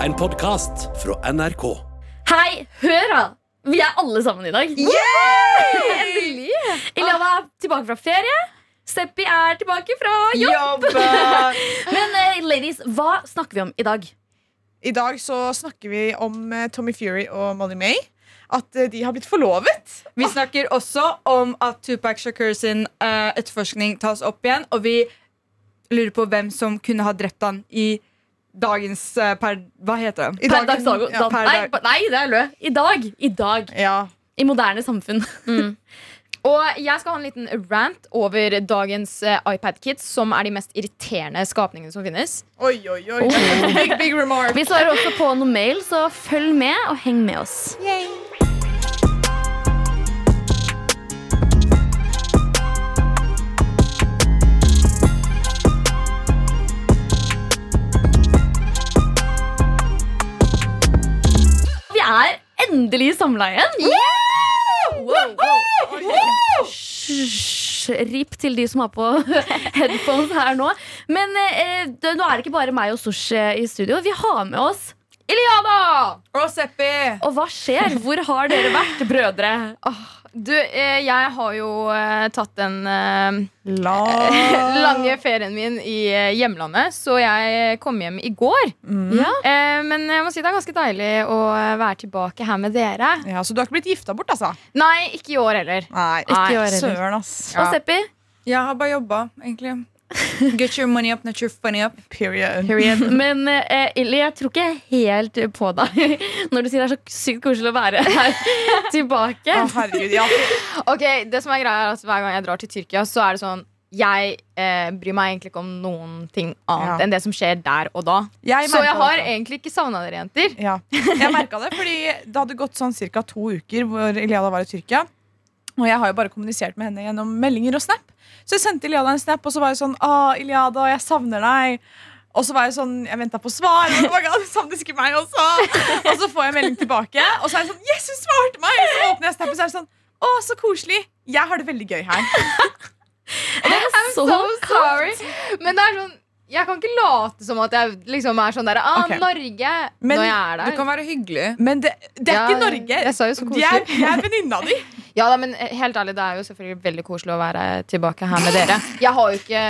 En podkast fra NRK. Hei, hør da! Vi er alle sammen i dag. Endelig! Ilava er tilbake fra ferie. Seppi er tilbake fra jobb. Men eh, ladies, hva snakker vi om i dag? I dag så snakker vi om eh, Tommy Fury og Molly May. At eh, de har blitt forlovet. Vi snakker også om at Tupac Shakur sin eh, etterforskning tas opp igjen, og vi lurer på hvem som kunne ha drept han i dagens eh, per... Hva heter det? Per dags dago. ja, per nei, dag. nei, det er lø. I dag. I dag. Ja. I moderne samfunn. Og jeg skal ha en liten rant over dagens eh, iPad Kids, som er de mest irriterende skapningene som finnes. Oi, oi, oi. Big, big remark. Vi svarer også på noe mail, så følg med og heng med oss. Vi er endelig wow. Rip til de som har på headphones her nå. Men eh, det, nå er det ikke bare meg og Sosh eh, i studio. Vi har med oss Iliana! Og Seppi! Og hva skjer? Hvor har dere vært, brødre? Du, eh, jeg har jo eh, tatt den eh, lange ferien min i hjemlandet, så jeg kom hjem i går. Ja. Eh, men jeg må si det er ganske deilig å være tilbake her med dere. Ja, Så du har ikke blitt gifta bort, altså? Nei, ikke i år heller. Nei, Ikke i år heller. Søren, ass. Og Seppi? Jeg har bare jobba, egentlig. Get your money up, not your funny up. Period. Period. Men eh, Illy, jeg tror ikke helt på deg når du sier det er så sykt koselig å være her tilbake. Å, herregud, ja. Ok, det som er greia er at Hver gang jeg drar til Tyrkia, så er det sånn Jeg eh, bryr meg egentlig ikke om noen ting annet Ja. enn det som skjer der og da. Jeg Så jeg har det. egentlig ikke savna dere, jenter. Ja, jeg merka det, fordi det hadde gått sånn ca. to uker hvor Iliada var i Tyrkia. Og jeg har jo bare kommunisert med henne gjennom meldinger og snap. Så jeg sendte Iliada en snap, og så var jeg sånn Å, Iliada, jeg savner deg. Og så var jeg sånn, jeg venta på svar. Og oh God, du ikke meg også Og så får jeg melding tilbake, og så er jeg sånn Yes, hun svarte meg! Og så åpner jeg snappen, så er det sånn Å, så koselig. Jeg har det veldig gøy her. Så So sorry. Men det er sånn jeg kan ikke late som at jeg liksom er sånn der ah, okay. Norge Men når jeg er Du der. kan være hyggelig. Men det, det er Ja, ikke Norge. jeg sa jo så De er, koselig. jeg er venninna di. Ja da, men eh, helt ærlig, det er jo selvfølgelig veldig koselig å være tilbake her med dere. Jeg har jo ikke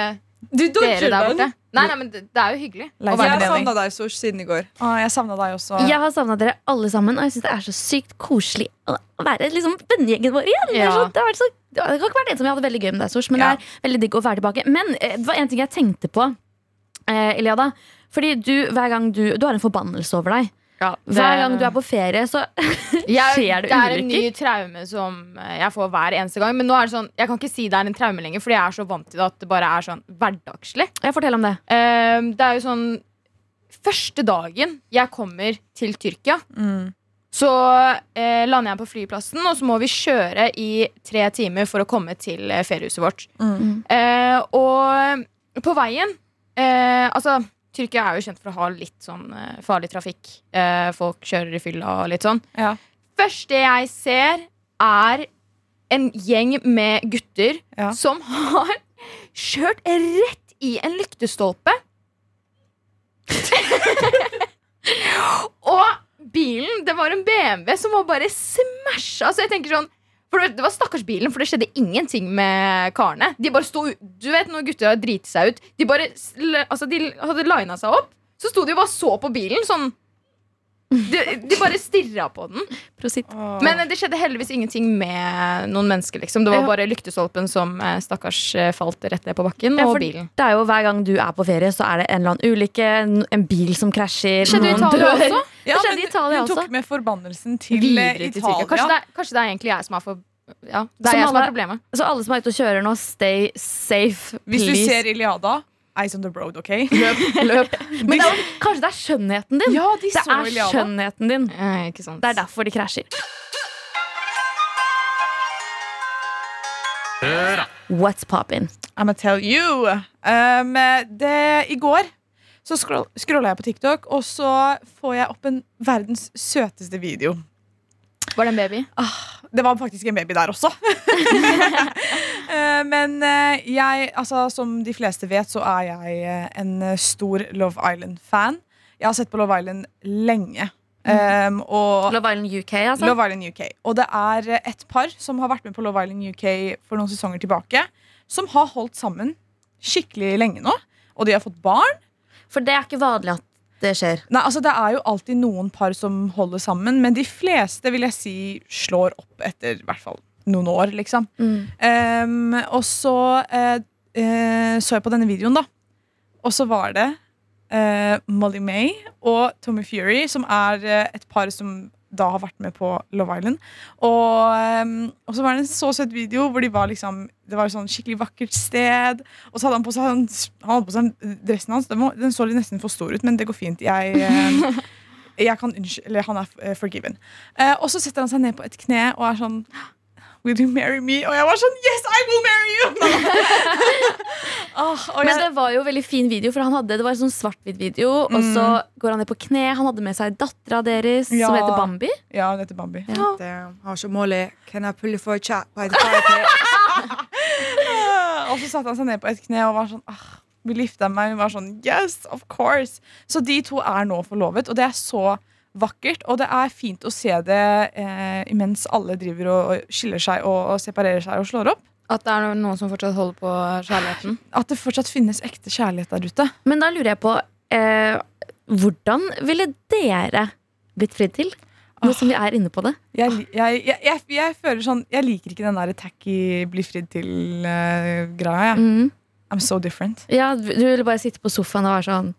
Du dere der borte. Nei, nei, men det, det er jo hyggelig. Å være Jeg har savna deg så siden i går. Å, jeg savna deg også. Jeg har savna dere alle sammen, og jeg syns det er så sykt koselig å være liksom vennegjengen vår igjen. Det, er Ja. så, det, har så, det har ikke vært ensom, jeg hadde veldig gøy med deg, Sosh, men Ja. det er veldig digg å være tilbake. Men eh, det var en ting jeg tenkte på, eh, Eliada. Fordi du, hver gang du, du har en forbannelse over deg. Hver gang du er på ferie, så Jeg, skjer det ulykker. det er en ny traume som eh, jeg får hver eneste gang. Men nå er det sånn, jeg kan ikke si det er en traume lenger, fordi jeg er så vant til det at det bare er sånn hverdagslig. Jeg Fortell om det. Eh, det er jo sånn Første dagen jeg kommer til Tyrkia, Mm. så eh, lander jeg på flyplassen, og så må vi kjøre i tre timer for å komme til eh, feriehuset vårt. Mm. Eh, og på veien eh, Altså, Tyrkia er jo kjent for å ha litt sånn uh, farlig trafikk. Uh, folk kjører i fylla og litt sånn. Ja. Første jeg ser, er en gjeng med gutter Ja. som har kjørt rett i en lyktestolpe. og bilen, det var en BMW som var bare smasha. Så jeg tenker sånn for det var stakkars bilen, for det skjedde ingenting med karene. De bare sto, Du vet når har driti seg ut De bare altså de hadde lina seg opp. Så sto de og bare så på bilen sånn De, de bare stirra på den. Men det skjedde heldigvis ingenting med noen mennesker. Liksom. Det var Ja. bare lyktestolpen som eh, stakkars eh, falt rett ned på bakken, Ja, og bilen. Det er jo Hver gang du er på ferie, så er det en eller annen ulykke. En, bil som krasjer. Skjedde i noen Italia dør. også? Ja, skjedde men i Italia hun tok også. med forbannelsen til eh, Videre til Italia. Kanskje det, er, kanskje det er egentlig jeg som er for Ja, det Som er jeg som er problemet. Så alle som er ute og kjører nå, stay safe. Hvis du ser Iliada, eyes on the road, OK? Løp. Men det er, kanskje det er skjønnheten din. Ja, de det så er Iliada. skjønnheten din. Eh, ikke sant? Det er derfor de krasjer. What's poppin'? I'ma tell you. Um, det, I går så scroll, scrolla jeg på TikTok, og så får jeg opp en verdens søteste video. Var det en baby? Det var faktisk en baby der også. Eh, Men eh, jeg, altså, som de fleste vet, så er jeg eh, en stor Love Island-fan. Jeg har sett på Love Island lenge. Um, og Love Island UK, altså. Love Island UK. Og det er et par som har vært med på Love Island UK for noen sesonger tilbake, som har holdt sammen skikkelig lenge nå. Og de har fått barn. For det er ikke vanlig at det skjer. Nei, altså Det er jo alltid noen par som holder sammen, men de fleste vil jeg si slår opp etter i hvert fall noen år. liksom um, Og så uh, uh, så jeg på denne videoen, da. Og så var det uh, Molly May og Tommy Fury, som er et par som da har vært med på Love Island. Og, ehm, og så var det en så søt video hvor de var liksom Det var et sånn skikkelig vakkert sted. Og så hadde han på seg, han, han hadde på seg dressen hans. Den, må, den så litt nesten for stor ut, men det går fint. Jeg, eh, jeg kan unnskyld, eller Han er forgiven. Eh, og så setter han seg ned på et kne og er sånn Will you marry me? Og jeg var sånn Yes, I will marry you! oh, og Men jeg, det var jo veldig fin video, for han hadde, det var en sånn svart-hvitt video. Og så går han ned på kne. Han hadde med seg dattera deres, Ja. som heter Bambi. ja, hun heter Bambi. Damn, har så Molly. Can I pull you for a chat by the fire? Og så satte han seg ned på et kne og var sånn ah, Vil gifte meg? Hun var sånn Yes, of course. Så de to er nå forlovet, og det er så vakkert. Og det er fint å se det eh, imens alle driver og skiller seg og, og separerer seg og slår opp. At det er noen som fortsatt holder på kjærligheten. At det fortsatt finnes ekte kjærlighet der ute. Men da lurer jeg på eh, Hvordan ville dere blitt fridd til? Nå som vi er inne på det. Jeg, jeg, jeg, jeg, føler sånn Jeg liker ikke den der tacky bli fridd til-greia. jeg. Mm. I'm so different. Ja, du ville bare sitte på sofaen og være sånn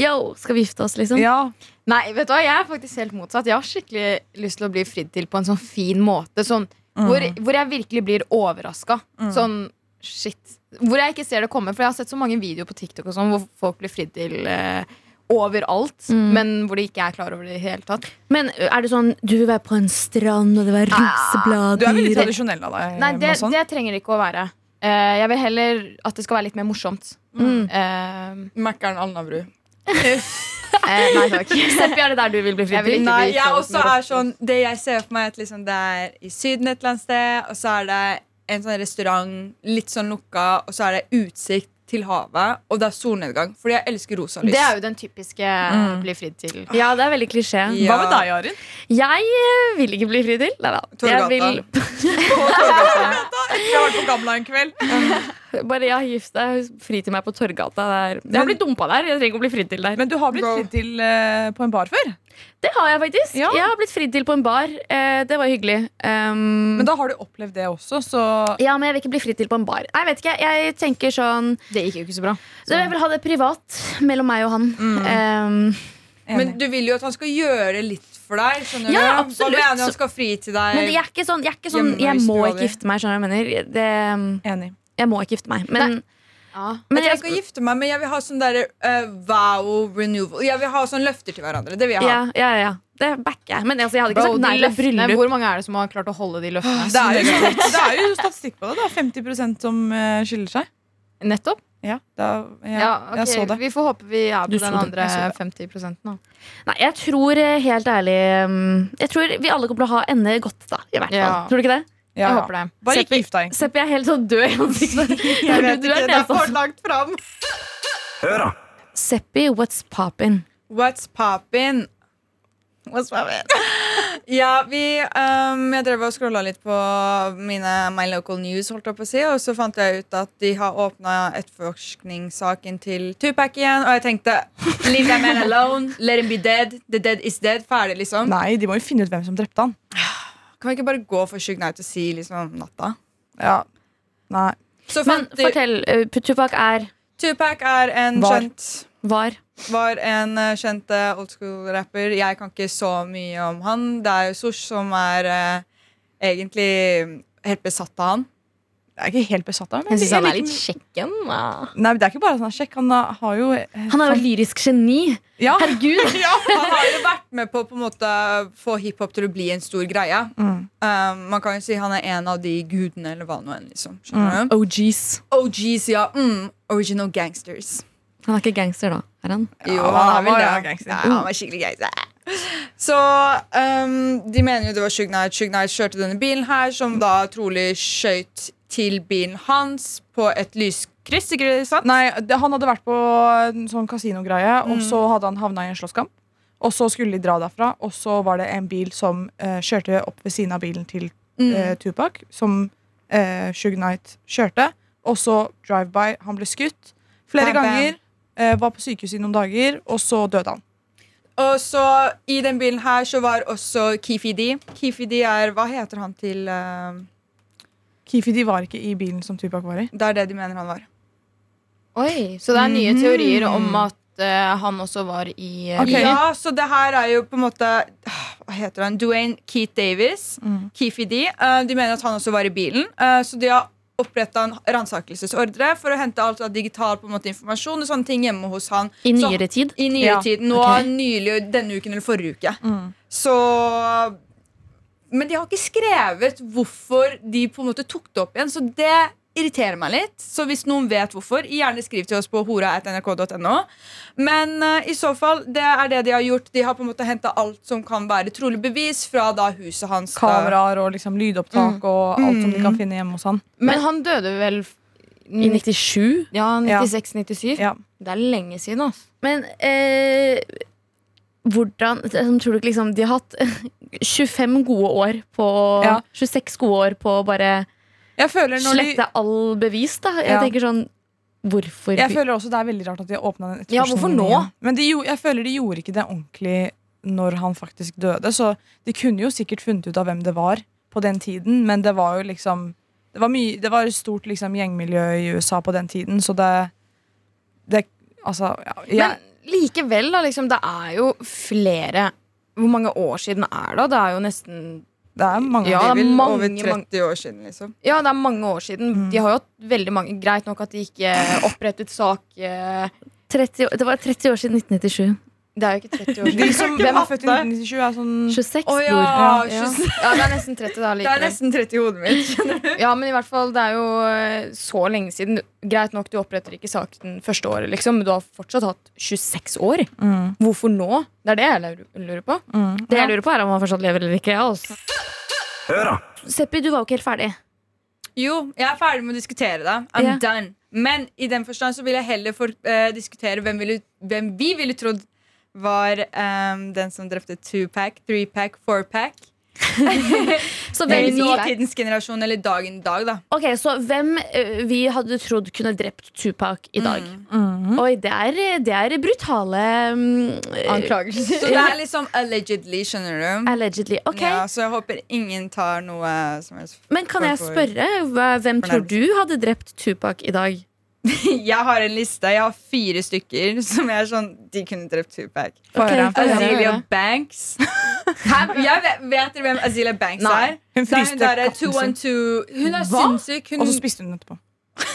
Yo, skal vi gifte oss, liksom? Ja, Nei, vet du hva, jeg er faktisk helt motsatt. Jeg har skikkelig lyst til å bli fridd til på en sånn fin måte. Sånn, hvor, hvor jeg virkelig blir overraska. Sånn shit. Hvor jeg ikke ser det komme. For jeg har sett så mange videoer på TikTok og sånn, hvor folk blir fridd til eh, overalt. Mm. Men hvor de ikke er klar over det i det hele tatt. Men er det sånn du vil være på en strand, og det var Du er veldig tradisjonell av deg. Nei, det, det trenger det ikke å være. Uh, jeg vil heller at det skal være litt mer morsomt. Mm. Uh, Mækkern Alnabru. Eh, nei takk. Seppi, er det der du vil bli Jeg ikke Nei, bli jeg også er sånn Det jeg ser for meg, er at liksom det er i Syden et eller annet sted, og så er det en sånn restaurant, litt sånn lukka, og så er det utsikt til havet, og det er solnedgang. Fordi jeg elsker rosa lys. Det er jo den typiske bli fridd til. Ja, det er veldig klisjé. Hva med deg, Arin? Jeg vil ikke bli fridd til. Nei da. Jeg Torgata. vil På Torgata. Jeg har vært på Gamla en kveld. bare ja, gift deg, fri til meg på Torgata. Der. Jeg har blitt dumpa der. Jeg trenger ikke å bli fridd til der. Men du har blitt fridd til uh, på en bar før. Det har jeg faktisk. Ja. Jeg har blitt fridd til på en bar. Eh, det var hyggelig. Um, Men da har du opplevd det også, så ja, men jeg vil ikke bli fridd til på en bar. Nei, jeg vet ikke, jeg tenker sånn Det gikk jo ikke så bra. så Jeg vil ha det privat mellom meg og han. Um, Men du vil jo at han skal gjøre litt for deg. Skjønner Ja, du? absolutt. Hva mener han skal fri til deg? men jeg er ikke sånn, jeg, er ikke sånn, jeg må ikke gifte meg. Skjønner du hva jeg mener? Det, enig. Jeg må ikke gifte meg. Men, Ja. men jeg jeg, skal gifte meg, men jeg vil ha sånn der uh, wow renewal. Jeg vil ha sånn løfter til hverandre. Det vil jeg ha. ja, ja, ja. Det backer jeg. Men altså, jeg hadde ikke Bro, sagt nei til bryllup. hvor mange er det som har klart å holde de løftene? Det er, jo, det er jo statistikk på det. Det er 50% som eh, skiller seg. Nettopp? Ja, da, ja, Ja, okay. jeg så det. Vi får håpe vi er på du den andre 50 nå. Nei, jeg tror eh, helt ærlig um, Jeg tror vi alle kommer til å ha ende godt, da. I hvert fall. Ja. Tror du ikke det? Ja. Jeg håper det. Bare ikke gift deg. Seppi er helt sånn død i ansiktet. Jeg vet Du ikke, er det er for langt fram. Hør da. Seppi, what's poppin'? What's poppin'? What's poppin'? ja, vi um, Jeg drev og scrolla litt på mine My Local News, holdt jeg på å si, og så fant jeg ut at de har åpna etterforskningssaken til Tupac igjen, og jeg tenkte Leave that man alone. Let him be dead. The dead is dead. Ferdig, liksom. Nei, de må jo finne ut hvem som drepte han. Kan vi ikke bare gå for Shug Night og si liksom natta? Ja. Nei. Så Men fant de fortell. Uh, Tupac er Tupac er en Var. kjent var. var en eh, kjent eh, old school-rapper. Jeg kan ikke så mye om han. Det er jo Sosh som er eh, egentlig helt besatt av han. Jeg er ikke helt besatt av ham. Jeg syns han er litt kjekken. Nei, men Det er ikke bare at han er kjekk. Han har- har jo eh, Han er jo et lyrisk geni. Ja. Herregud. Han har jo vært med på å på en måte få hiphop til å bli en stor greie. Mm. Um, man kan jo si han er en av de gudene, eller hva nå enn. liksom Skjønner du? OGs. OGs, ja. Mm, original gangsters. Han er ikke gangster, da. Er han? Jo, han er vel det. gangster. Ja, han var skikkelig gangster. Så um, de mener jo det var Shug Knight. Shug Knight kjørte denne bilen her, som da trolig skjøt til bilen hans på et Chris, ikke sant? Nei, det, Han hadde vært på en sånn kasinogreie, og Mm. så hadde han havna i en slåsskamp. Og så skulle de dra derfra, og så var det en bil som eh, kjørte opp ved siden av bilen til Mm. eh, Tupac, som uh, Suge Knight kjørte. Og så drive-by. Han ble skutt flere Bam, bam. ganger. eh, var på sykehuset i noen dager, og så døde han. Og så i den bilen her så var også Keefy D. Keefy D er Hva heter han til eh, Keefe de var ikke i bilen som Tupac var i. Det er det de mener han var. Oi, Så det er nye Mhm. teorier om at eh, han også var i eh, Ok. Ja, så det her er jo på en måte Hva heter han? Dwayne Keith Davis. Mm. Keefy D. Eh, de mener at han også var i bilen. Eh, så de har oppretta en ransakelsesordre for å hente alt av digital på en måte, informasjon og sånne ting hjemme hos han. I Så- nyere tid. I nyere Ja, tid. Nå ok. nylig denne uken eller forrige uke. Mm. Så Men de har ikke skrevet hvorfor de på en måte tok det opp igjen, så det irriterer meg litt. Så hvis noen vet hvorfor, gjerne skriv til oss på hora.nrk.no. Men uh, i så fall, det er det de har gjort. De har på en måte henta alt som kan være trolig bevis fra da huset hans. Kameraer og liksom lydopptak og alt som de kan finne hjemme hos han. Men han døde vel I 97. Ja, Ja. 96-97. Ja. Det er lenge siden, altså. Men eh, hvordan sånn, Tror du ikke liksom De har hatt 25 gode år på Ja. 26 gode år på å bare Jeg føler, når de, slette all bevis, da. Jeg Ja. tenker sånn Hvorfor jeg føler også det er veldig rart at de har åpna den Ja, hvorfor nå? igjen. Men de, jeg føler de gjorde ikke det ordentlig når han faktisk døde. Så de kunne jo sikkert funnet ut av hvem det var på den tiden, men det var jo liksom Det var, mye, det var et stort liksom, gjengmiljø i USA på den tiden, så det, det Altså, ja, jeg, Men likevel, da. Liksom, det er jo flere Hvor mange år siden er det? Det er jo nesten det er mange Ja, Det er mange, over 30 år siden, liksom. Ja, det er mange år siden. Mm. De har jo hatt veldig mange Greit nok at de ikke opprettet sak eh, 30, Det var 30 år siden 1997. Det er jo ikke 30 år De siden. som Hvem er født i hadde- 1997, er sånn 26, oh, ja, bror. Ja, Ja. ja, det er nesten 30 da. Det er nesten 30 i hodet mitt. Ja, men i hvert fall, det er jo eh, så lenge siden. Greit nok, du oppretter ikke saken første året, liksom, men du har fortsatt hatt 26 år. mm, Hvorfor nå? Det er det jeg lurer- lurer på. mm. Det jeg lurer på, er om han fortsatt lever eller ikke. Altså. Hør, da. Seppi, du var jo ikke helt ferdig. Jo, jeg er ferdig med å diskutere det. I'm yeah. done. Men i den forstand så vil jeg heller for, uh, diskutere hvem, ville, hvem vi ville trodd var um, den som drepte two-pack, three-pack, four-pack. Så hvem, vi, nåtidens generasjon, eller dagen i dag, da. ok, så hvem eh, vi hadde trodd kunne drept Tupac i dag? Mm. Oi, det er, det er brutale mm, eh, Anklagelser. Så det er liksom allegedly, skjønner du. Allegedly. Ok, Ja, så jeg håper ingen tar noe som helst. Men kan jeg spørre, hvem tror du hadde drept Tupac i dag? Jeg har en liste. Jeg har fire stykker som jeg er sånn De kunne drept Tupac. Okay. Azealia Banks. Jeg vet, vet dere hvem Azealia Banks Nei. er? Hun fryste katten sin, 212 Hun er sinnssyk. Hun, og så spiste hun den etterpå.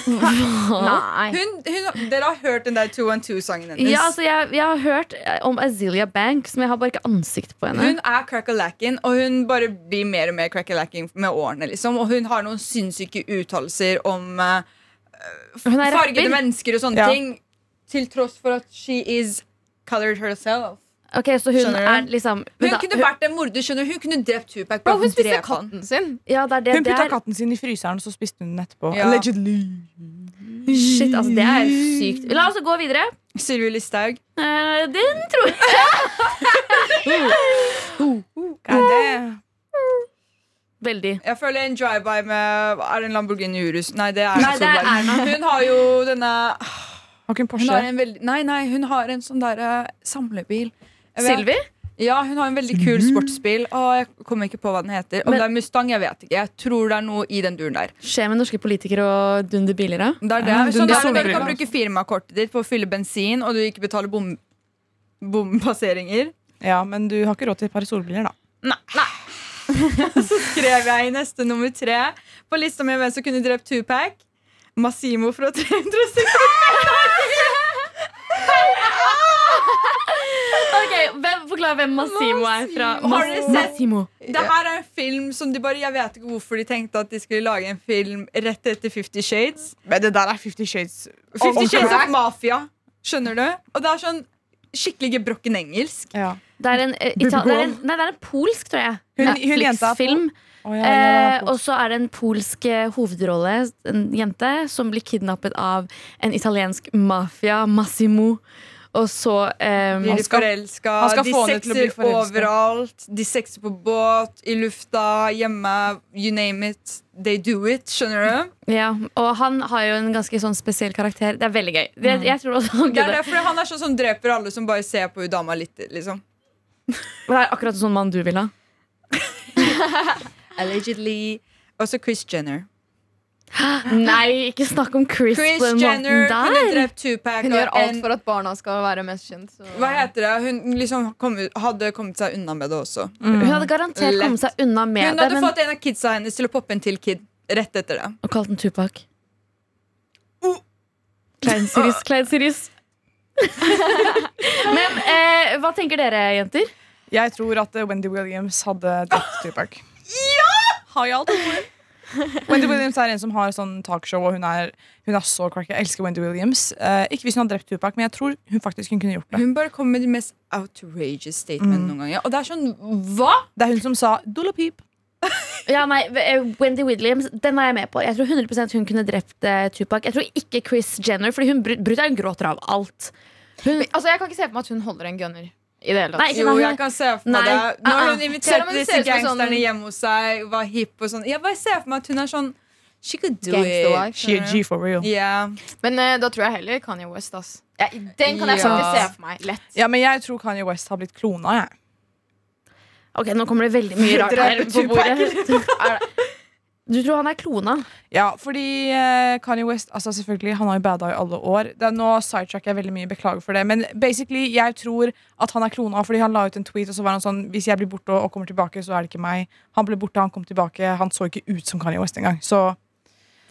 Nei. hun, hun, dere har hørt den der 212-sangen hennes? Ja, altså jeg, jeg har hørt eh, om Azealia Banks, men jeg har bare ikke ansikt på henne. Hun er crackalacken, og hun bare blir mer og mer crackalacken med årene. liksom Og hun har noen sinnssyke uttalelser om er fargede rapper. mennesker og sånne Ja. ting. Til tross for at she is colored herself. Ok, Så hun er liksom Hun da, kunne vært en morder. skjønner Hun kunne drept Tupac. Bro, hun spiste katten sin. Ja, det er det. Hun putta er, katten sin i fryseren, og så spiste hun den etterpå. Ja. Allegedly. shit, altså, det er sykt. La oss gå videre. Sylvi Listhaug. Eh, den tror jeg Er det Veldig. Jeg føler en drive-by med Er det en Lamborghini Urus? Nei, det er Nei, det er Erna. Hun har jo denne Har ikke en Hun har Porsche? en veldig, Nei, nei, hun har en sånn derre samlebil. Jeg Sylvi? Ja, hun har en veldig kul sportsbil. Å, jeg kommer ikke på hva den heter. Om Men- det er Mustang, jeg vet ikke. Jeg tror det er noe i den duren der. Skjer med norske politikere og dunder biler, da? Det er det. Ja, sånn er er når du kan bruke firmakortet ditt på å fylle bensin, og du ikke betaler bom bompasseringer. Ja, men du har ikke råd til et par solbriller, da. Så skrev jeg i neste nummer tre på lista mi hvem som kunne drept Tupac. Massimo fra 360. Ok, hvem, Forklar hvem Massimo er fra. Har dere sett- Massimo. Det her er en film som de bare Jeg vet ikke hvorfor de tenkte at de skulle lage en film rett etter Fifty Shades. Men det der er Fifty Shades. Fifty Shades of Mafia. Skjønner du? Og det er sånn skikkelig gebrokken engelsk. Ja. Det er en, eh, Ital det er en, nei, det er en polsk, tror jeg. Hun- hun er Netflix-film ja, ja, Eh, og så er det en polsk eh, hovedrolle, en jente, som blir kidnappet av en italiensk mafia, Massimo. Og så Blir de skal- han skal få henne til å bli sexer overalt. De sexer på båt, i lufta, hjemme. You name it. They do it. Skjønner du? Ja, og han har jo en ganske sånn spesiell karakter. Det er veldig gøy. Det, jeg tror også han Det er derfor han er sånn som dreper alle som bare ser på hun dama litt. liksom Det er akkurat sånn mann du vil ha. Allegedly. Også Chris Jenner. Nei, ikke snakk om Chris, Chris på den Jenner måten kunne der. drept Tupac. Hun gjør og alt en- for at barna skal være mest kjent. Så. Hva heter det? Hun liksom kom, hadde kommet seg unna med det også. Hun hadde garantert Lett. kommet seg unna med Hun det, hadde men fått en av kidsa hennes til å poppe en til kid rett etter det. Og kalt den Tupac. Klein Siris, klein Siris. men eh, hva tenker dere, jenter? Jeg tror at eh, Wendy Williams hadde drept Tupac. Ja! Har jeg alt ord? Wendy Williams er en som har sånn talkshow, og hun er, hun er så cracky. Jeg elsker Wendy Williams. Eh, ikke hvis hun hadde drept Tupac, men jeg tror hun faktisk hun kunne gjort det. Hun bare kom med de mest outrageous statement noen ganger. Og det er sånn, hva?! Det er hun som sa 'Dula Peep'. Ja, nei, eh, Wendy Williams, den er jeg med på. Jeg tror 100 hun kunne drept uh, Tupac. Jeg tror ikke Chris Jenner, Fordi hun br- brutter'n gråter av alt. Hun, Altså, Jeg kan ikke se for meg at hun holder en gunner. I det hele tatt. Nei, Jo, jeg kan se for meg Nei, det. Når uh-uh. hun Selv inviterte hun ser disse gangsterne sånn- hjemme hos seg, var hipp og sånn Jeg bare ser for meg at hun er sånn She could do Gangster it. She a G for real. Yeah. Men uh, da tror jeg heller Kanye West. ass ja, Den kan jeg Ja. faktisk se for meg. Lett. Ja, men jeg tror Kanye West har blitt klona. Jeg. Ok, Nå kommer det veldig mye rart her på bordet. Du tror han er klona? Ja, fordi eh, Kanye West altså selvfølgelig, Han har jo bada i alle år. Det er nå sidetracker jeg veldig mye, beklager for det. Men basically, jeg tror at han er klona fordi han la ut en tweet, og så var han sånn Hvis jeg blir borte og, og kommer tilbake, så er det ikke meg. Han ble borte, han kom tilbake. Han så ikke ut som Kanye West engang. Så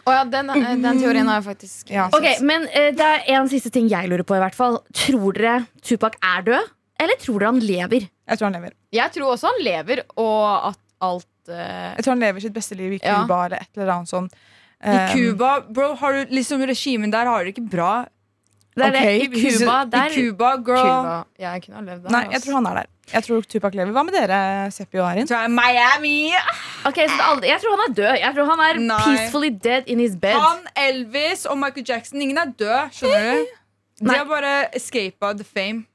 Oh ja, den, eh, den teorien har jeg faktisk Ja. Ok, men eh, Det er en siste ting jeg lurer på. i hvert fall Tror dere Tupac er død, eller tror dere han lever? jeg tror han lever. Jeg tror også han lever, og at alt uh... Jeg tror han lever sitt beste liv i Ja. Eller et eller annet sånt I Cuba, bro, har du liksom regimen der har det ikke bra. Det er Ok, det, I Cuba der I Cuba, girl. Cuba. Jeg kunne ha levd der. Nei, jeg tror han er der. Jeg tror Tupac lever. Hva med dere, Seppi og Arin? Så er Miami. Ok, så er aldri, Jeg tror han er død. Jeg tror han er Nei. peacefully dead in his bed. Han, Elvis og Michael Jackson, ingen er død. Skjønner du? De har bare escapa the fame.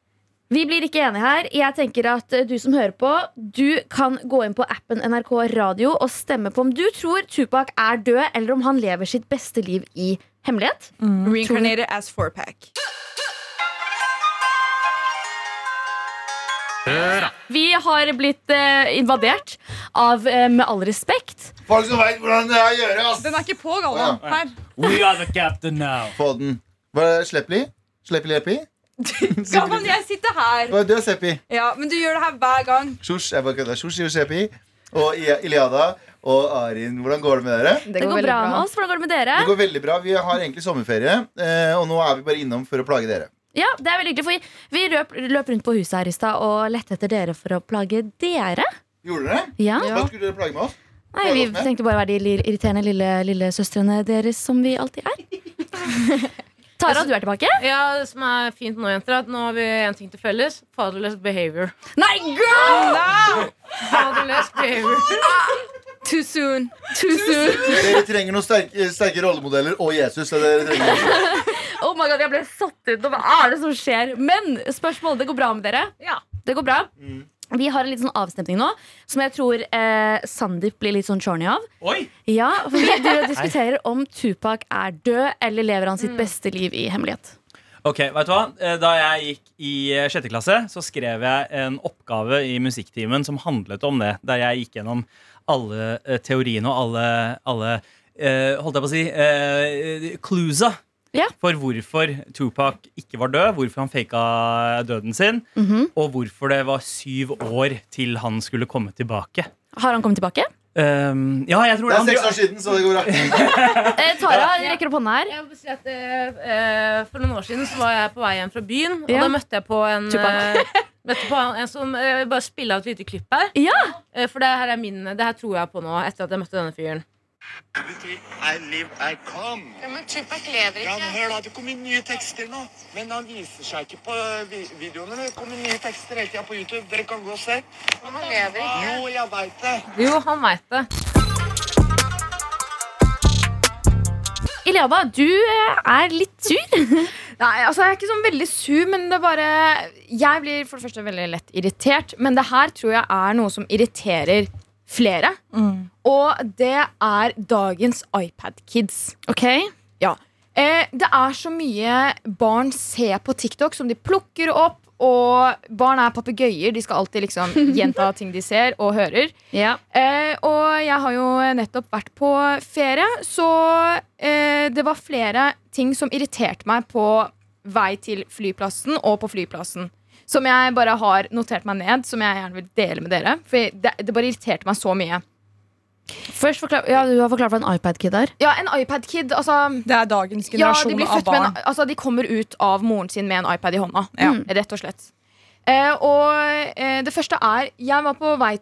Vi blir ikke enige her. Jeg tenker at eh, Du som hører på, du kan gå inn på appen NRK Radio og stemme på om du tror Tupac er død, eller om han lever sitt beste liv i hemmelighet. Reincarnated as four-pack. Vi har blitt eh, invadert av eh, Med all respekt. Folk som veit hvordan det er å gjøre, ass! Den er ikke på, Galvan. Ja. Her. We are the captain now. Få den. Slepp li Slepp li Leppi? Galvan, jeg sitter her. Hva er det, Seppi? Ja, Men du gjør det her hver gang. Shush, jeg bare kødder. Shush og Seppi. Og Iliada og Arin, hvordan går det med dere? Det går bra med oss. Hvordan går det med dere? Det går veldig bra. Vi har egentlig sommerferie, eh, og nå er vi bare innom for å plage dere. Ja, det er veldig hyggelig, for Vi, vi løp, løp rundt på huset her i stad og lette etter dere for å plage dere. Gjorde dere? Ja. Hva skulle dere plage med oss? Nei, Vi tenkte bare å være de irriterende lille, lille søstrene deres som vi alltid er. Tara, du er tilbake? Ja, det som er fint nå, jenter, er at nå har vi en ting til felles. Fatherless behavior. Nei, girl! Fatherless behavior. Too soon. Too soon. Dere trenger noen sterke, sterke rollemodeller og Jesus. er det Dere. Oh my god, Jeg ble satt ut. Hva er det som skjer? Men spørsmål, det går bra med dere? Ja. Det går bra. Vi har en litt sånn avstemning nå som jeg tror eh, Sandeep blir litt sånn chorny av. Oi! Ja, for Vi driver og diskuterer om Tupac er død, eller lever han sitt beste liv i hemmelighet. Ok, vet du hva? Eh, Da jeg gikk i eh, sjette klasse, så skrev jeg en oppgave i musikktimen som handlet om det. Der jeg gikk gjennom alle eh, teoriene og alle, alle eh, holdt jeg på å si, eh, cluesa Ja. for hvorfor Tupac ikke var død, hvorfor han faka døden sin, Mhm. og hvorfor det var syv år til han skulle komme tilbake. Har han kommet tilbake? Um, ja, jeg tror Det er seks år siden, så det går bra. Eh, Tara rekker opp hånda her. Jeg vil si at eh, eh, For noen år siden så var jeg på vei hjem fra byen, og da møtte jeg på en eh, Møtte på en, som eh, Bare spille av et lite klipp her. Ja. For det her er min Det her tror jeg på nå, etter at jeg møtte denne fyren. I live, I come. Ja, men Tupac lever ikke. Ja, men hør da, Det kommer nye tekster nå. Men han viser seg ikke på eh, videoene. men Det kommer nye tekster hele tida på YouTube. Dere kan gå og se. Men han lever ikke. Jo, jeg veit det. Jo, han veit det. Iliada, du eh, er litt sur. Nei, altså jeg er ikke sånn veldig sur, men det er bare Jeg blir for det første veldig lett irritert, men det her tror jeg er noe som irriterer flere. Og det er dagens iPad-kids. Ok Eh, det er så mye barn ser på TikTok som de plukker opp. Og barn er papegøyer. De skal alltid liksom gjenta ting de ser og hører. Ja. Eh, og jeg har jo nettopp vært på ferie, så eh, det var flere ting som irriterte meg på vei til flyplassen og på flyplassen. Som jeg bare har notert meg ned, som jeg gjerne vil dele med dere. For det, det bare irriterte meg så mye. Først forklar, ja, Du har forklart hva en iPad-kid er. Ja, en iPad-kid, altså Det er dagens Ja, de generasjon blir av barn. en, altså, De kommer ut av moren sin med en iPad i hånda. Ja. Mm, Rett og slett. Eh, og eh, det første er Jeg var på vei,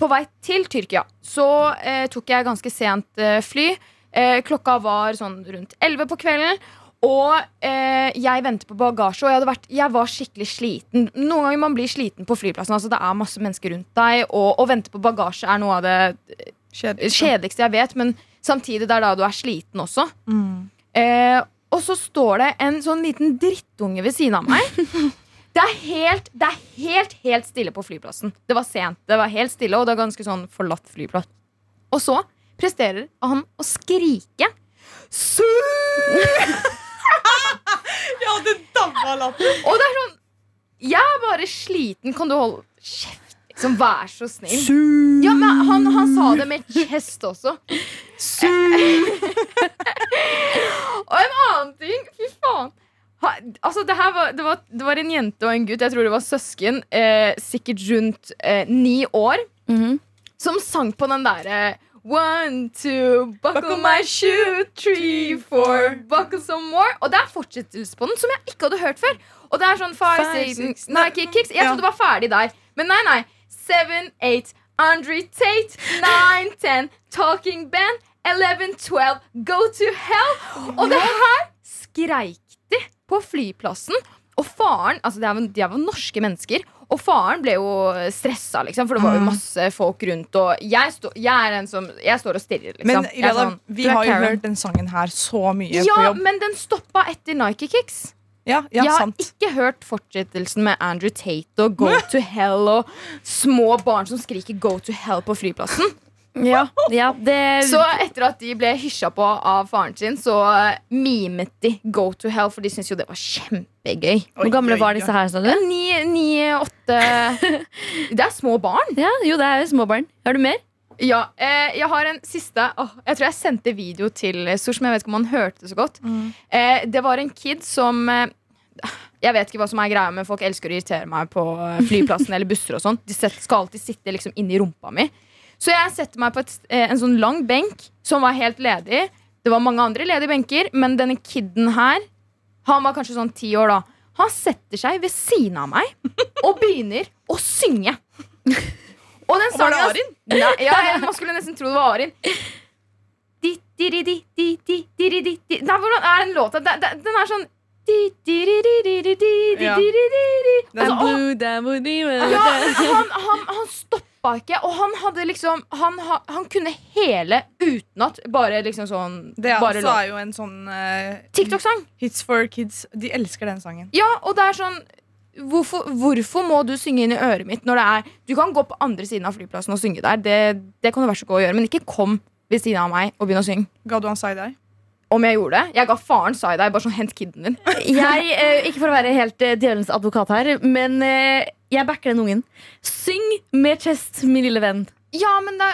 på vei til Tyrkia. Så eh, tok jeg ganske sent eh, fly. Eh, klokka var sånn rundt 11 på kvelden. Og eh, jeg venter på bagasje, og jeg, hadde vært, jeg var skikkelig sliten. Noen ganger man blir sliten på flyplassen. Altså, det er masse mennesker rundt deg, og å vente på bagasje er noe av det kjedeligste jeg vet, men samtidig det er da du er sliten også. Mm. Eh, og så står det en sånn liten drittunge ved siden av meg. Det er helt, det er helt, helt stille på flyplassen. Det var sent, det var helt stille, og det er ganske sånn forlatt flyplass. Og så presterer han å skrike. Su! Ja, hadde dabba latter. Og det er sånn Jeg er bare sliten. Kan du holde kjeft? Liksom, vær så snill. Ja, men han, han sa det med kjest også. og en annen ting Fy faen. Ha, altså, det, her var, det, var, det var en jente og en gutt, jeg tror det var søsken, eh, sikkert rundt eh, ni år, Mhm. som sang på den derre One, two, buckle my shoe, three, four, buckle some more. Og det er fortsettelse på den som jeg ikke hadde hørt før. Og det er sånn five, Five, six, Nike kicks. Jeg trodde det var ferdig der. Men nei, nei. Seven, eight, Andre Tate, nine, ten, Talking Ben. eleven, twelve, Go to Hell. Og det her skreik de på flyplassen. Og faren, altså de er, jo- De er jo norske mennesker, og faren ble jo stressa, liksom, for det var jo masse folk rundt. Og jeg, stå, jeg er en som Jeg står og stirrer, liksom. Men er sånn, vi har jo hørt den sangen her så mye på jobb. Ja, men den stoppa etter Nike Kicks. Ja, ja jeg har sant. ikke hørt fortsettelsen med Andrew Tate og Go to Hell og små barn som skriker Go to Hell på flyplassen. Ja, ja det Så etter at de ble hysja på av faren sin, så eh, mimet de Go to Hell, for de syntes jo det var kjempegøy. Hvor gamle var disse her, sa du? Ni, ni, åtte Det er små barn. Ja, jo, det er jo småbarn. Har du mer? Ja, eh, Jeg har en siste. Åh, jeg tror jeg sendte video til Sosh, men jeg vet ikke om han hørte det så godt. Eh, det var en kid som eh, Jeg vet ikke hva som er greia, men folk elsker å irritere meg på eh, flyplassen eller busser. og sånn De skal alltid sitte liksom inni rumpa mi. Så jeg setter meg på et, en sånn lang benk som var helt ledig. Det var mange andre ledige benker, men denne kiden her, han var kanskje sånn ti år da. Han setter seg ved siden av meg og begynner å synge. Og den sangen Var det Arin? Ja, ja, man skulle nesten tro det var Arin. Di. Nei, hvordan er den låta? Den er sånn ja. Altså, han, han, han stopper stoppa ikke, og han hadde liksom Han, han kunne hele utenat. Bare liksom sånn Det er bare altså er jo en sånn uh, TikTok-sang. Hits for kids. De elsker den sangen. Ja, og det er sånn Hvorfor, hvorfor må du synge inn i øret mitt når det er Du kan gå på andre siden av flyplassen og synge der. Det, det kan du være så god å gjøre, men ikke kom ved siden av meg og begynn å synge. Ga du han side-eye? Om jeg gjorde det? Jeg ga faren side-eye. Bare sånn, hent kiden din. Jeg, eh, ikke for å være helt eh, djevelens advokat her, men eh, jeg backer den ungen. Syng med chest, min lille venn. Ja, men det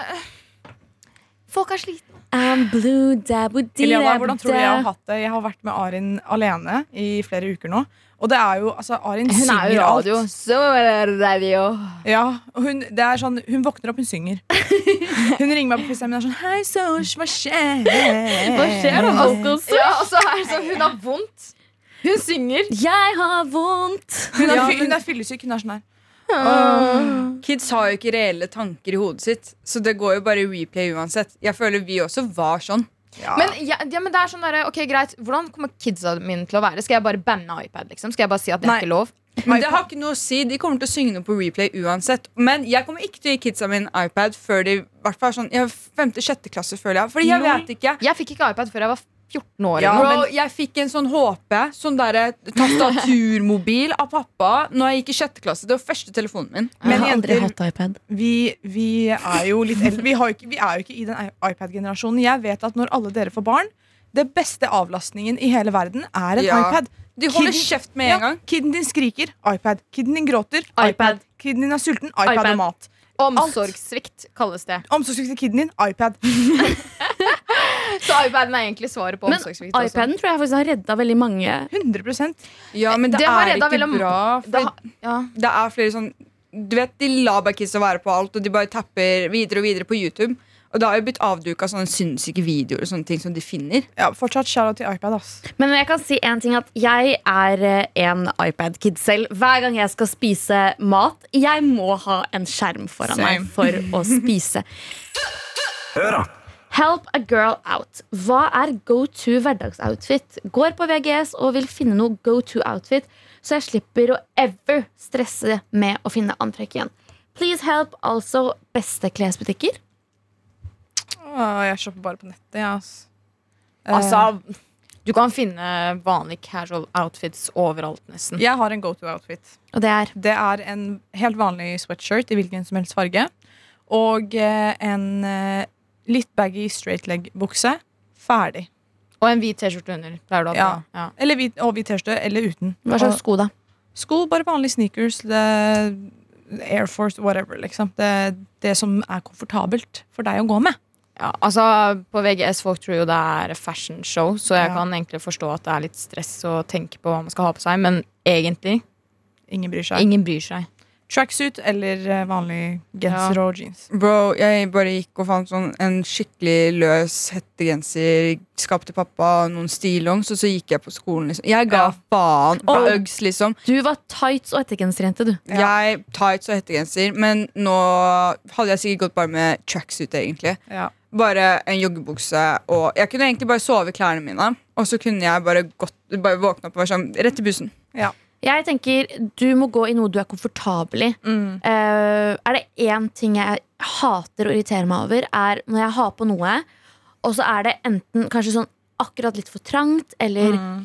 Folk er slitne. I'm blue, dabba, Iliana, hvordan tror du jeg har hatt det? Jeg har vært med Arin alene i flere uker nå. Og det er jo, altså Arin Hun er synger jo radio. alt. Så er det radio. Ja, hun, det er sånn, hun våkner opp, hun synger. Hun ringer meg på FaceTime og er sånn Hei, Sosh, hva skjer? Hva skjer da? Ja, og så er det sånn, Hun har vondt. Hun synger. Jeg har vondt. Hun er, Ja, men- hun er fyllesyk. Hun er sånn her. Kids har jo ikke reelle tanker i hodet sitt, så det går jo bare replay uansett. Jeg føler vi også var sånn. Ja. Men, ja, ja, men det er sånn der, ok, greit Hvordan kommer kidsa mine til å være? Skal jeg bare banne iPad? liksom? Skal jeg bare si at det Nei. er ikke lov? Men det har ikke noe å si. De kommer til å synge noe på replay uansett. Men jeg kommer ikke til å gi kidsa mine iPad før de hvert fall er sånn, ja, femte-sjette klasse, føler jeg. Fordi jeg vet ikke. Jeg fikk ikke iPad før jeg var 14 år. Ja, noe. Bro, jeg fikk en sånn HP, sånn derre tastaturmobil av pappa Når jeg gikk i sjette klasse. Det var første telefonen min. Jeg Men har aldri jenter- hatt iPad. Vi, vi er jo litt eldre. Vi, har ikke, vi er jo ikke i den iPad-generasjonen. Jeg vet at når alle dere får barn, det beste avlastningen i hele verden er en Ja. iPad. De holder Kiden, kjeft med en Ja, gang. Kiden din skriker, iPad. Kiden din gråter, iPad. iPad. Kiden din er sulten, iPad, iPad. og mat. Omsorgssvikt kalles det. Omsorgssvikt til kiden din, iPad. Så iPaden er egentlig svaret på Men omsorgssvikt. også. iPaden tror jeg faktisk har redda veldig mange. 100% Ja, men det, Det er ikke veldig- bra. Det har- ja. det er flere sånn Du vet, De lar bare kidsa være på alt, og de bare tapper videre og videre på YouTube. Og det har jo blitt avduka sånne sinnssyke videoer og sånne ting som de finner. Ja, fortsatt shout-out til iPad. ass Men jeg kan si en ting at jeg er eh, en iPad-kid selv. Hver gang jeg skal spise mat, jeg må ha en skjerm foran Same. meg for å spise. Help a girl out. Hva er go to hverdagsoutfit? Går på VGS og vil finne noe go to outfit, så jeg slipper å ever stresse med å finne antrekk igjen. Please help altså beste klesbutikker. Åh, Jeg shopper bare på nettet. Ja, ass. Eh, Altså, du kan finne vanlige casual outfits overalt, nesten. jeg har en go to outfit. Og det er Det er en helt vanlig sweatshirt i hvilken som helst farge. Og eh, en eh, litt baggy straight leg-bukse. Ferdig. Og en hvit T-skjorte under. Pleier du å ha Ja. på. Ja. Eller hvit, og hvit T-skjorte, eller uten. Hva slags Og sko, da? sko, bare vanlige sneakers. Det, Air Force, whatever. Liksom. Det, det som er komfortabelt for deg å gå med. Ja, altså På VGS folk tror jo det er fashion show, så jeg Ja. kan egentlig forstå at det er litt stress å tenke på hva man skal ha på seg, men egentlig Ingen bryr seg. ingen bryr seg. Tracksuit eller eh, vanlig genser og jeans. Bro, jeg bare gikk og fant sånn en skikkelig løs hettegenser. skapte til pappa, noen stillongs, og så gikk jeg på skolen. Liksom. Jeg ga Ja. faen. Og- Uggs, liksom. Du var tights og hettegenserjente, du. Jeg tights og hettegenser, men nå hadde jeg sikkert gått bare med tracksuit, egentlig. Ja. Bare en joggebukse, og jeg kunne egentlig bare sove i klærne mine. Og så kunne jeg bare, gått, bare våkne opp og være sånn rett i bussen. Jeg tenker Du må gå i noe du er komfortabel i. Mm. Uh, er det én ting jeg hater å irritere meg over, er når jeg har på noe, og så er det enten kanskje sånn akkurat litt for trangt, eller Mm.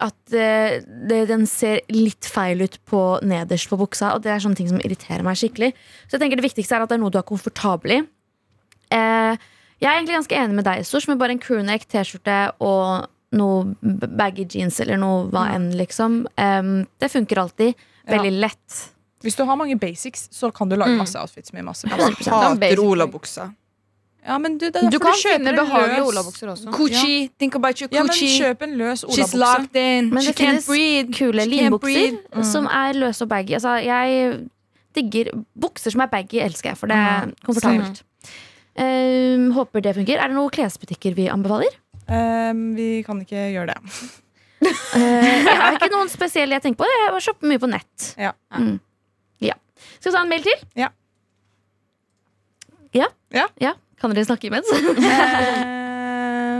at uh, det, den ser litt feil ut på nederst på buksa. Og det er sånne ting som irriterer meg skikkelig. Så jeg tenker det viktigste er at det er noe du er komfortabel i. Uh, jeg er egentlig ganske enig med deg, Sosh, med bare en crewneck, T-skjorte og noe baggy jeans eller noe hva enn, liksom. Um, det funker alltid. Veldig lett. Hvis du har mange basics, så kan du lage Mm. masse outfits med masse basics. hater olabuksa. Ja, men du, det er Du kan du finne behagelige olabukser også. Gucci, think about your Ja, kjøp en løs She's locked in. Men She det finnes breathe. kule linbukser mm. som er løse og baggy. Altså, jeg digger Bukser som er baggy, elsker jeg, for det er Mm, komfortabelt. Ehm, håper det funker. Er det noen klesbutikker vi anbefaler? Ehm, vi kan ikke gjøre det. Eh, jeg har ikke noen spesielle jeg tenker på. Jeg har shopper mye på nett. Ja. Mm. ja. Skal vi ta en mail til? Ja. Ja? Ja. Kan dere snakke imens?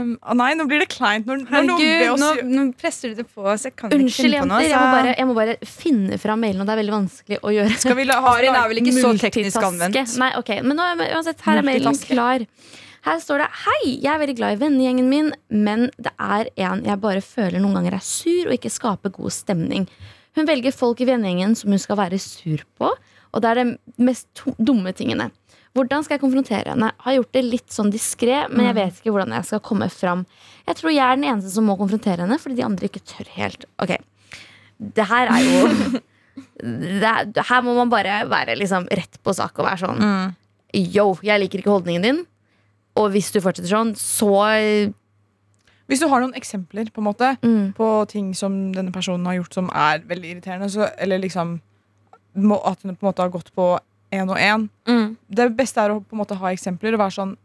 Ehm, å nei, nå blir det kleint når, når noen Herregud, oss nå, nå presser du det på oss. Jeg kan ikke Unnskyld, finne på noe. jenter. Jeg må, bare, jeg må bare finne fram mailen, og det er veldig vanskelig å gjøre. Skal vi la, Harin er vel ikke så teknisk anvendt. Nei, ok, Men nå, uansett, her er mailen klar. Her står det Hei, jeg er veldig glad i vennegjengen min, men det er en jeg bare føler noen ganger er sur og ikke skaper god stemning. Hun velger folk i vennegjengen som hun skal være sur på, og det er de mest dumme tingene. Hvordan skal jeg konfrontere henne? Har gjort det litt sånn diskré, men jeg vet ikke hvordan jeg skal komme fram. Jeg tror jeg er den eneste som må konfrontere henne, fordi de andre ikke tør helt. Ok, det her er jo det er, Her må man bare være liksom rett på sak og være sånn Yo, jeg liker ikke holdningen din. Og hvis du fortsetter sånn, så Hvis du har noen eksempler på, en måte, mm, på ting som denne personen har gjort som er veldig irriterende, så, eller liksom må, at hun på en måte har gått på én og én Mm. Det beste er å på en måte ha eksempler og være sånn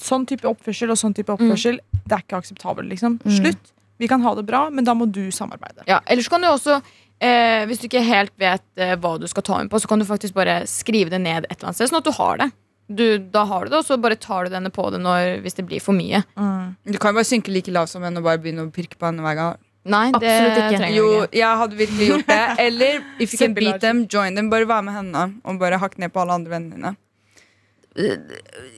Sånn type oppførsel og sånn type oppførsel Det er ikke akseptabelt. liksom Mm. Slutt. Vi kan ha det bra, men da må du samarbeide. Ja, ellers kan du også, eh, hvis du ikke helt vet eh, hva du skal ta med på, så kan du faktisk bare skrive det ned et eller annet sted, sånn at du har det. Du, da har du det, og så bare tar du denne på det når, hvis det blir for mye. Du kan jo bare synke like lavt som henne og bare begynne å pirke på henne hver gang. Nei, det Absolutt ikke. trenger Jo, jeg hadde virkelig gjort det. Eller if you can beat them, join them. Bare vær med henne og bare hakk ned på alle andre vennene dine.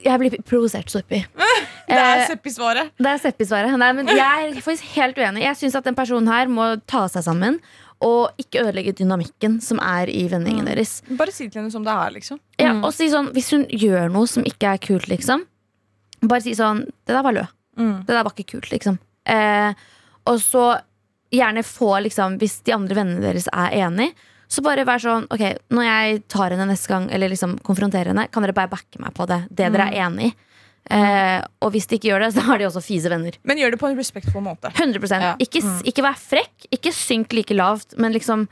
Jeg blir provosert så. Det er Eh, Seppi-svaret. det er Seppi-svaret. Nei, men jeg er faktisk helt uenig. Jeg syns at den personen her må ta seg sammen og ikke ødelegge dynamikken som er i vendingen deres. Bare si til henne som det er, liksom. Ja, og si sånn, Hvis hun gjør noe som ikke er kult, liksom, bare si sånn Det der var lø. Det der var ikke kult, liksom. Eh, og så gjerne få, liksom, hvis de andre vennene deres er enig, så bare vær sånn Ok, når jeg tar henne neste gang, eller liksom konfronterer henne, kan dere bare backe meg på det. Det dere er enig i. Eh, og hvis de ikke gjør det, så har de også fise venner. Men gjør det på en respektfull måte. 100 Ja. ikke, mm. ikke vær frekk, ikke synk like lavt, men liksom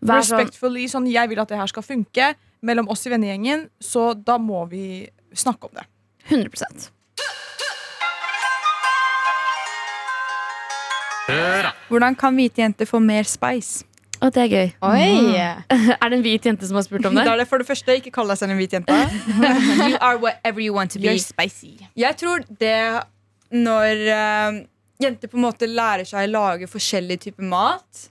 vær sånn Respectfully, sånn, Jeg vil at det her skal funke mellom oss i vennegjengen, så da må vi snakke om det. 100% Hvordan kan hvite jenter få mer spice? Og det er gøy. Oi! Er det en hvit jente som har spurt om det? Da er det for det første, Ikke kall deg selv en hvit jente. You are whatever you want to be. You're spicy. Jeg tror det når uh, jenter på en måte lærer seg å lage forskjellig type mat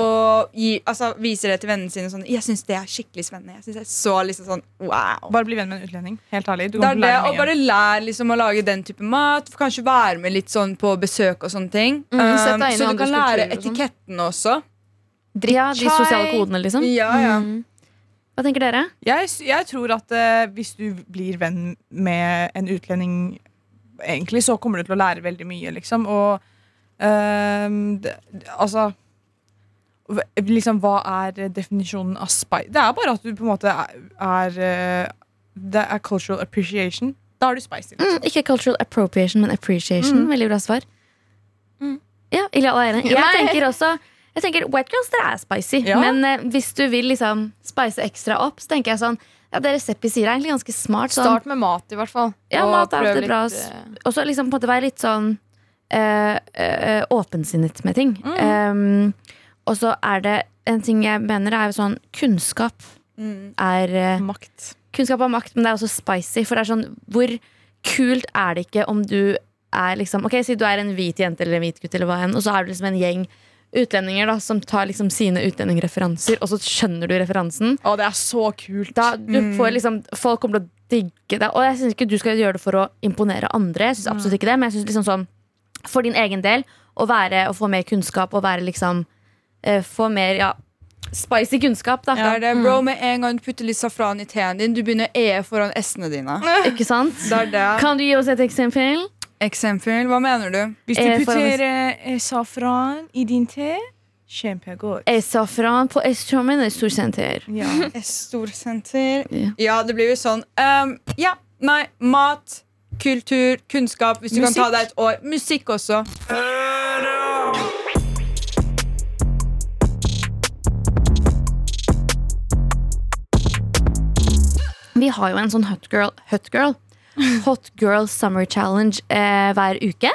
og gi, altså, viser det til vennene sine sånn Jeg syns det er skikkelig spennende. Jeg synes det er så liksom sånn wow Bare bli venn med en utlending. Helt ærlig. Du det er det, og bare lær liksom å lage den type mat. Kanskje være med litt sånn på besøk og sånne ting. Mm, i så du kan lære sånn. etiketten også. Ja, de sosiale kodene, liksom. Ja, ja. Mm. Hva tenker dere? Jeg, jeg tror at uh, hvis du blir venn med en utlending, egentlig, så kommer du til å lære veldig mye, liksom. Og uh, det, altså Liksom, hva er definisjonen av spy? Det er bare at du på en måte er, er eh, Det er cultural appreciation. Da er du spicy. Liksom. Mm, ikke cultural appropriation, men appreciation. Veldig bra svar. Ja, Iliana er enig. Jeg tenker også jeg tenker White girls dere er spicy, Ja. men eh, hvis du vil liksom spice ekstra opp, så tenker jeg sånn ja, Det Seppi sier, er egentlig ganske smart. Sånn. Start med mat, i hvert fall. Ja, Og mat er alltid bra. eh, Og så liksom på en måte være litt sånn øh, øh, åpensinnet med ting. Um, og så er det en ting jeg mener er jo sånn Kunnskap Mm. er eh, Makt. Kunnskap er makt, men det er også spicy. For det er sånn, hvor kult er det ikke om du er liksom Ok, Si du er en hvit jente eller en hvit gutt, eller hva enn, og så er du liksom en gjeng utlendinger da som tar liksom sine utlendingreferanser, og så skjønner du referansen. Å, det er så kult. Da du får liksom Folk kommer til å digge det. Og jeg syns ikke du skal gjøre det for å imponere andre, Jeg synes absolutt ikke det men jeg synes liksom sånn for din egen del å være å få mer kunnskap og være liksom uh, Få mer ja, spicy kunnskap, da. Det er det, bro, Med en gang du putter litt safran i teen din, du begynner å E foran S-ene dine. Ikke sant? Det er det. Kan du gi oss et eksempel? Eksempel, hva mener du? Hvis du Eh, for å- putter eh, safran i din te, kjempegodt. Eh, Safran på Østtrommen storsenter. Ja. Storsenter. Ja. Ja, det blir jo sånn. Um, ja, nei, mat, kultur, kunnskap. Hvis du kan ta deg et år. Musikk også. Vi har jo en sånn hot girl, hot girl, hot girl summer challenge eh, hver uke.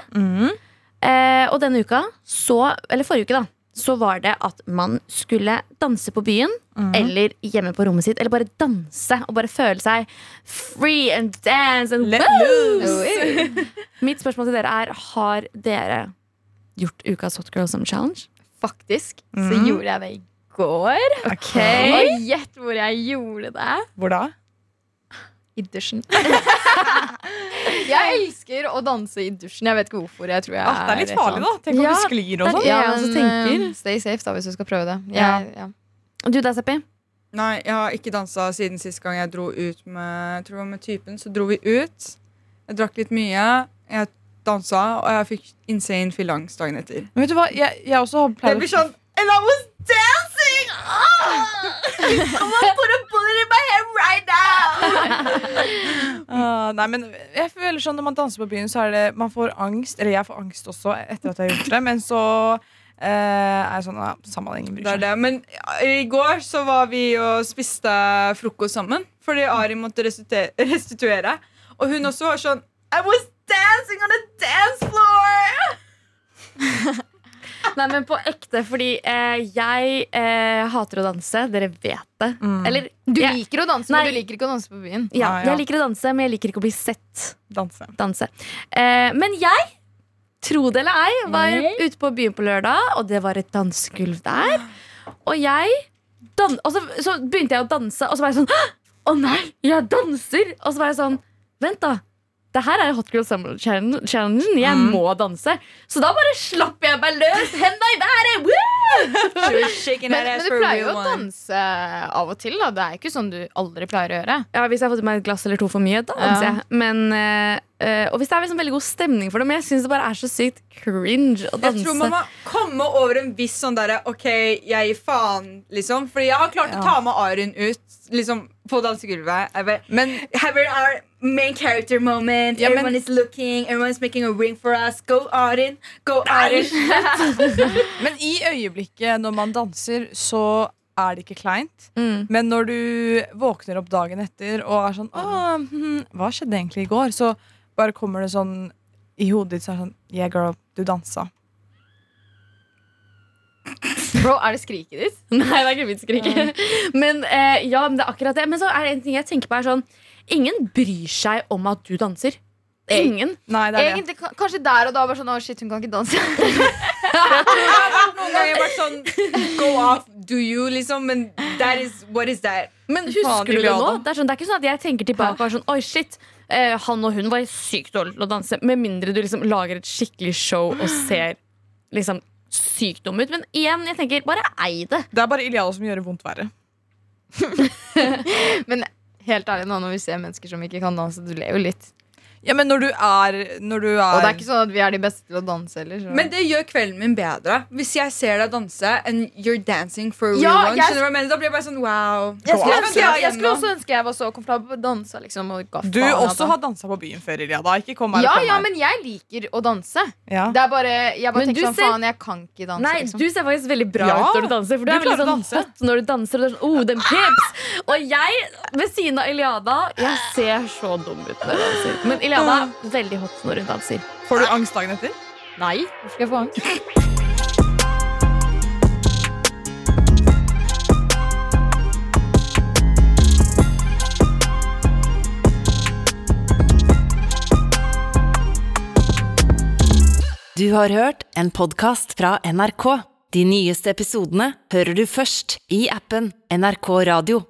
Eh, og denne uka, så, eller forrige uke, da, så var det at man skulle danse på byen eller hjemme på rommet sitt. Eller bare danse og bare føle seg free and dance and Let loose. Mitt spørsmål til dere er Har dere gjort ukas hot girl summer challenge? Faktisk så gjorde jeg det i går. Og gjett hvor jeg gjorde det. Hvor da? I dusjen. jeg elsker å danse i dusjen. Jeg vet ikke hvorfor. Jeg tror jeg Ah, det er litt farlig, da. Tenk om Ja, du sklir og sånn. Ja, men, eh, Stay safe da hvis du skal prøve det. Ja. Jeg, ja. Du da, Seppi? Nei, jeg har ikke dansa siden sist gang jeg dro ut med, jeg tror det var med typen. Så dro vi ut. Jeg drakk litt mye. Jeg dansa, og jeg fikk insane fillangst dagen etter. Men vet du hva, jeg, jeg også Det blir sånn And I was dancing! gonna put a bullet in my head right now! Ah, Nei, men jeg føler sånn Når man danser på byen, så er det Man får angst. Eller jeg får angst også etter at jeg har gjort det. Men så eh, er sånn ja, Samme ingen bryr Det seg. det. Men ja, i går så var vi og spiste frokost sammen. Fordi Ari måtte restitue- restituere. Og hun også var sånn I was dancing on a dance floor! Nei, men på ekte, fordi eh, jeg eh, hater å danse. Dere vet det. Mm. Eller Du jeg, liker å danse, Nei. men du liker ikke å danse på byen. ja, Ah, ja. jeg liker å danse, men jeg liker ikke å bli sett Danse. danse. Eh, men jeg, tro det eller ei, var Nei. ute på byen på lørdag, og det var et dansegulv der. Og jeg dan og så, så begynte jeg å danse, og så var jeg sånn Å nei, jeg danser! Og så var jeg sånn Vent, da. Det her er Hot Girl Summer Challenge- Jeg Mm. må danse. Så da bare slapp jeg meg løs. Henda i været! Woo! Men, men du pleier jo å danse av og til. da Det er ikke sånn du aldri pleier å gjøre. Ja, Hvis jeg har fått i meg et glass eller to for mye, da danser Ja. jeg. Men, eh, eh, og hvis det er liksom veldig god stemning for det. Men jeg syns det bare er så sykt cringe å Jeg tror man må komme over en viss sånn derre OK, jeg gir faen, liksom. Fordi jeg har klart å ta med Arin ut liksom, på dansegulvet. Men Have our main character moment. Ja, men- is looking. Everyone's making a ring for us. Go Arin. Go Arin. Men i øyeblikket når man danser, så er det ikke kleint. Mm. Men når du våkner opp dagen etter og er sånn Åh, hm, Hva skjedde egentlig i går? Så bare kommer det sånn i hodet ditt så er det sånn Yeah, girl, du dansa. Bro, er det skriket ditt? Nei, det er ikke mitt skrik. Men eh, ja, men det er akkurat det. Men så er det en ting jeg tenker på er sånn Ingen bryr seg om at du danser. Ingen. Nei, det er. Egentlig, ka- Kanskje der og da bare sånn Å, shit, hun kan ikke danse. Noen ganger vært sånn Go off, do you, liksom. Men that is, what is that? Men husker du det nå? Det er, sånn, det er ikke sånn at jeg tenker tilbake og er sånn Oi, shit. Eh, han og hun var sykt dårlige til å danse. Med mindre du liksom lager et skikkelig show og ser liksom sykt dum ut. Men igjen, jeg tenker bare ei det. Det er bare Iliada som gjør det vondt verre. Men helt ærlig nå, når vi ser mennesker som ikke kan danse, du ler jo litt. Ja, men når du er, når du Og det er er ikke sånn at vi er de beste til å danse heller. Så. Men det gjør kvelden min bedre. Hvis jeg ser deg danse, and you're dancing for a Ja, real one, jeg- skjønner du hva jeg mener? Da blir jeg bare sånn wow. jeg, skulle ønske, jeg, jeg skulle også ønske jeg var så komfortabel på å danse. Liksom, og Du også at- har dansa på byen før, Iliada. Ikke kom her ja, ja, men jeg liker å danse. Ja. Det er bare, jeg bare Men tenker sånn, ser- faen, jeg kan ikke danse. Nei, liksom. du ser faktisk veldig bra Ja, ut når du danser. For du, du er veldig sånn danse. hot når du danser. Og du er sånn, oh, den peps. Og jeg, ved siden av Iliada, jeg ser så dum ut når jeg danser. Men Iliada er veldig hot når hun danser. Får du angst dagen etter? Nei, hvorfor skal jeg få angst? Du har hørt en podkast fra NRK. De nyeste episodene hører du først i appen NRK Radio.